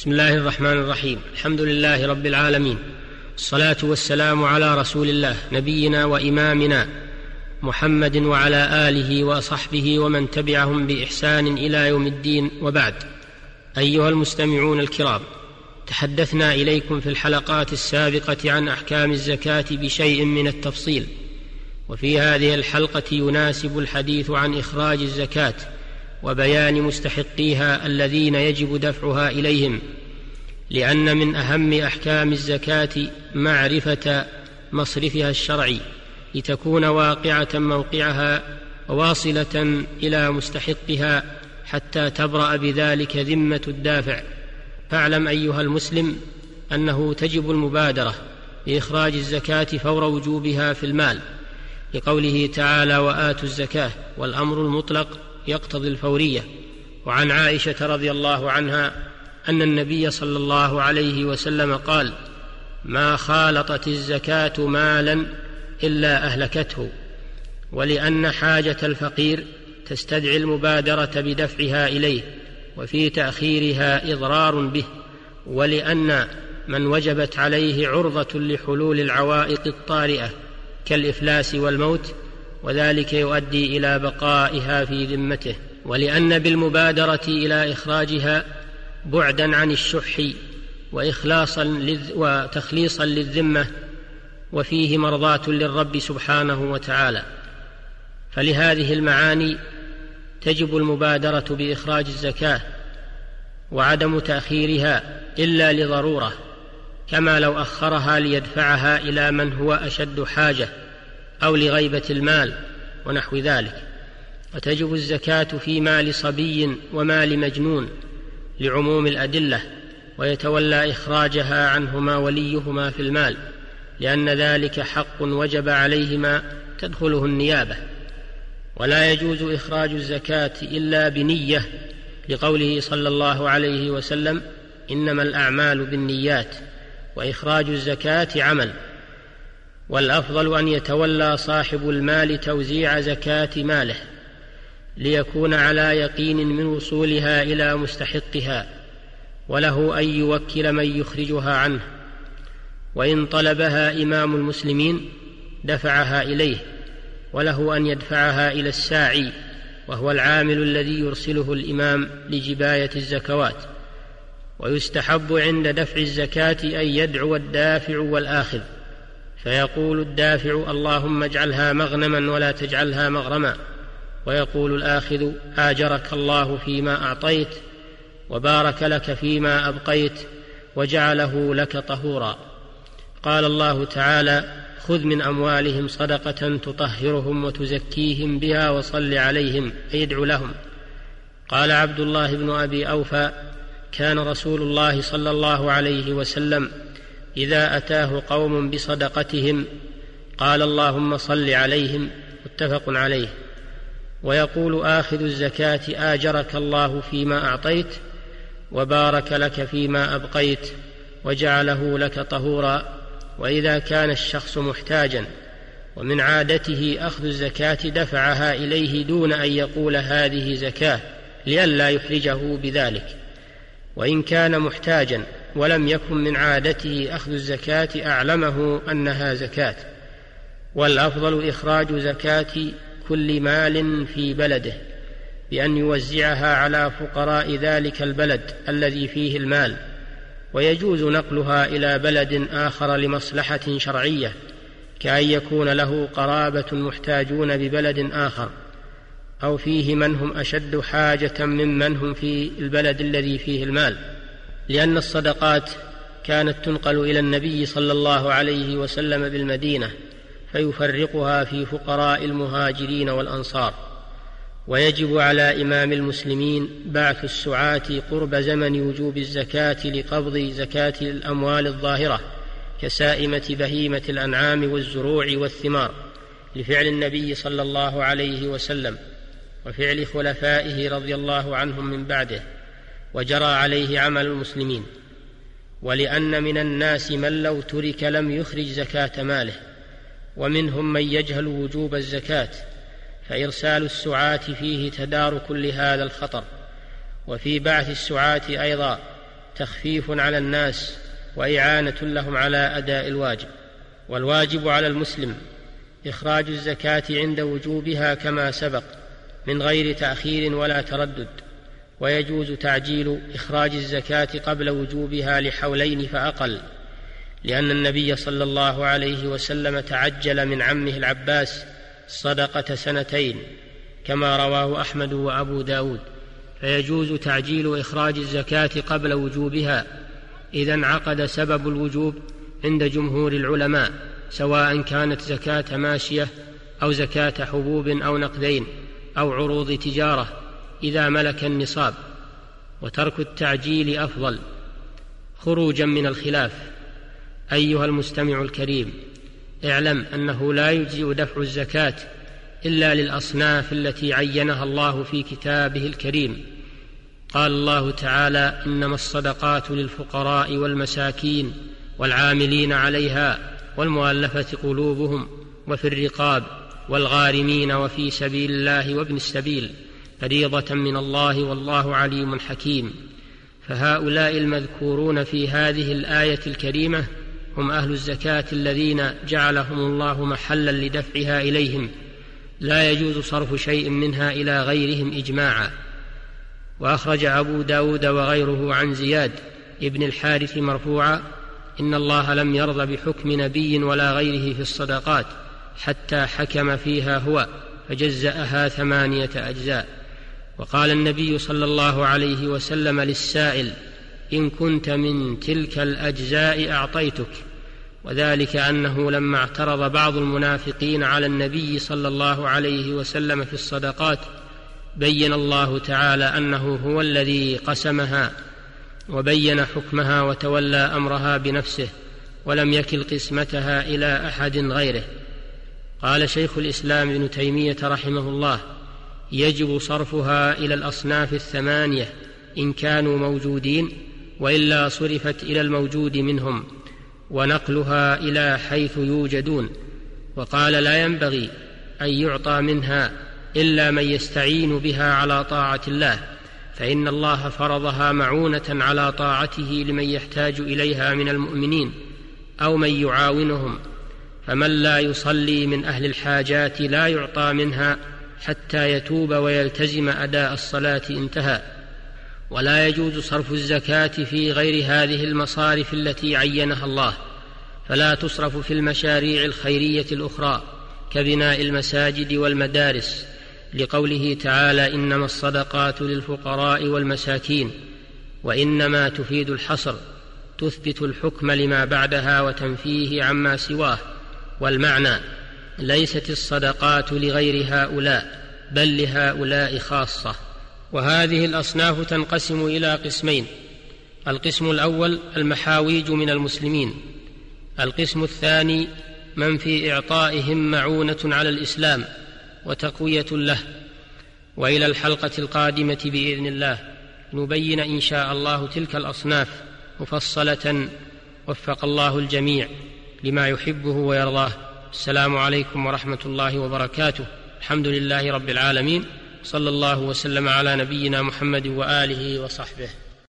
بسم الله الرحمن الرحيم. الحمد لله رب العالمين. الصلاة والسلام على رسول الله نبينا وإمامنا محمد وعلى آله وصحبه ومن تبعهم بإحسان إلى يوم الدين. وبعد أيها المستمعون الكرام تحدثنا إليكم في الحلقات السابقة عن أحكام الزكاة بشيء من التفصيل. وفي هذه الحلقة يناسب الحديث عن إخراج الزكاة. وبيان مستحقيها الذين يجب دفعها إليهم لأن من أهم أحكام الزكاة معرفة مصرفها الشرعي لتكون واقعة موقعها واصله إلى مستحقها حتى تبرأ بذلك ذمة الدافع. فاعلم أيها المسلم أنه تجب المبادرة بإخراج الزكاة فور وجوبها في المال لقوله تعالى وآتوا الزكاة والأمر المطلق يقتضي الفورية. وعن عائشة رضي الله عنها أن النبي صلى الله عليه وسلم قال ما خالطت الزكاة مالا إلا أهلكته ولأن حاجة الفقير تستدعي المبادرة بدفعها إليه وفي تأخيرها إضرار به ولأن من وجبت عليه عرضة لحلول العوائق الطارئة كالإفلاس والموت وذلك يؤدي إلى بقائها في ذمته ولأن بالمبادرة إلى إخراجها بعدا عن الشح واخلاصا وتخليصا للذمة وفيه مرضاة للرب سبحانه وتعالى. فلهذه المعاني تجب المبادرة بإخراج الزكاة وعدم تأخيرها إلا لضرورة كما لو أخرها ليدفعها إلى من هو أشد حاجة. أو لغيبة المال ونحو ذلك. وتجب الزكاة في مال صبي ومال مجنون لعموم الأدلة ويتولى إخراجها عنهما وليهما في المال لأن ذلك حق وجب عليهما تدخله النيابة. ولا يجوز إخراج الزكاة إلا بنية لقوله صلى الله عليه وسلم إنما الأعمال بالنيات وإخراج الزكاة عمل. والأفضل أن يتولى صاحب المال توزيع زكاة ماله ليكون على يقين من وصولها إلى مستحقها وله أن يوكل من يخرجها عنه. وإن طلبها إمام المسلمين دفعها إليه وله أن يدفعها إلى الساعي وهو العامل الذي يرسله الإمام لجباية الزكوات. ويستحب عند دفع الزكاة أن يدعو الدافع والآخذ. فيقول الدافع اللهم اجعلها مغنما ولا تجعلها مغرما ويقول الآخذ آجرك الله فيما أعطيت وبارك لك فيما أبقيت وجعله لك طهورا. قال الله تعالى خذ من أموالهم صدقة تطهرهم وتزكيهم بها وصل عليهم اي ادع لهم. قال عبد الله بن أبي أوفى كان رسول الله صلى الله عليه وسلم إذا أتاه قوم بصدقتهم قال اللهم صل عليهم متفق عليه. ويقول آخذ الزكاة آجرك الله فيما أعطيت وبارك لك فيما أبقيت وجعله لك طهورا. وإذا كان الشخص محتاجا ومن عادته أخذ الزكاة دفعها إليه دون أن يقول هذه زكاة لئلا يحرجه بذلك. وإن كان محتاجا ولم يكن من عادته أخذ الزكاة أعلمه أنها زكاة والأفضل إخراج زكاة كل مال في بلده بأن يوزعها على فقراء ذلك البلد الذي فيه المال ويجوز نقلها إلى بلد آخر لمصلحة شرعية كأن يكون له قرابة محتاجون ببلد آخر أو فيه من هم أشد حاجة ممن هم في البلد الذي فيه المال. لأن الصدقات كانت تنقل إلى النبي صلى الله عليه وسلم بالمدينة فيفرقها في فقراء المهاجرين والأنصار. ويجب على إمام المسلمين بعث السعاة قرب زمن وجوب الزكاة لقبض زكاة الأموال الظاهرة كسائمة بهيمة الأنعام والزروع والثمار لفعل النبي صلى الله عليه وسلم وفعل خلفائه رضي الله عنهم من بعده. وجرى عليه عمل المسلمين ولأن من الناس من لو ترك لم يخرج زكاة ماله ومنهم من يجهل وجوب الزكاة فإرسال السعاة فيه تدارك لهذا الخطر وفي بعث السعاة أيضا تخفيف على الناس وإعانة لهم على أداء الواجب والواجب على المسلم إخراج الزكاة عند وجوبها كما سبق من غير تأخير ولا تردد. ويجوز تعجيل إخراج الزكاة قبل وجوبها لحولين فأقل لأن النبي صلى الله عليه وسلم تعجل من عمه العباس صدقة سنتين كما رواه أحمد وأبو داود. فيجوز تعجيل إخراج الزكاة قبل وجوبها إذا انعقد سبب الوجوب عند جمهور العلماء سواء كانت زكاة ماشية أو زكاة حبوب أو نقدين أو عروض تجارة. إذا ملك النصاب وترك التعجيل أفضل خروجا من الخلاف. أيها المستمع الكريم اعلم أنه لا يجزئ دفع الزكاة إلا للأصناف التي عينها الله في كتابه الكريم. قال الله تعالى إنما الصدقات للفقراء والمساكين والعاملين عليها والمؤلفة قلوبهم وفي الرقاب والغارمين وفي سبيل الله وابن السبيل. فريضة من الله والله عليم حكيم. فهؤلاء المذكورون في هذه الآية الكريمة هم أهل الزكاة الذين جعلهم الله محلا لدفعها إليهم. لا يجوز صرف شيء منها إلى غيرهم اجماعا. وأخرج أبو داود وغيره عن زياد ابن الحارث مرفوعا إن الله لم يرض بحكم نبي ولا غيره في الصدقات حتى حكم فيها هو فجزأها ثمانية أجزاء. وقال النبي صلى الله عليه وسلم للسائل إن كنت من تلك الأجزاء أعطيتك. وذلك أنه لما اعترض بعض المنافقين على النبي صلى الله عليه وسلم في الصدقات بين الله تعالى أنه هو الذي قسمها وبين حكمها وتولى أمرها بنفسه ولم يكل قسمتها إلى أحد غيره. قال شيخ الإسلام ابن تيمية رحمه الله يجب صرفها إلى الأصناف الثمانية إن كانوا موجودين وإلا صرفت إلى الموجود منهم ونقلها إلى حيث يوجدون. وقال لا ينبغي أن يعطى منها إلا من يستعين بها على طاعة الله فإن الله فرضها معونة على طاعته لمن يحتاج إليها من المؤمنين أو من يعاونهم. فمن لا يصلي من أهل الحاجات لا يعطى منها حتى يتوب ويلتزم أداء الصلاة انتهى. ولا يجوز صرف الزكاة في غير هذه المصارف التي عينها الله. فلا تصرف في المشاريع الخيرية الأخرى كبناء المساجد والمدارس. لقوله تعالى إنما الصدقات للفقراء والمساكين. وإنما تفيد الحصر تثبت الحكم لما بعدها وتنفيه عما سواه. والمعنى ليست الصدقات لغير هؤلاء بل لهؤلاء خاصة. وهذه الأصناف تنقسم إلى قسمين. القسم الأول المحاويج من المسلمين. القسم الثاني من في إعطائهم معونة على الإسلام وتقوية له. وإلى الحلقة القادمة بإذن الله نبين إن شاء الله تلك الأصناف مفصلة وفق الله الجميع لما يحبه ويرضاه. السلام عليكم ورحمة الله وبركاته. الحمد لله رب العالمين. صلى الله وسلم على نبينا محمد وآله وصحبه.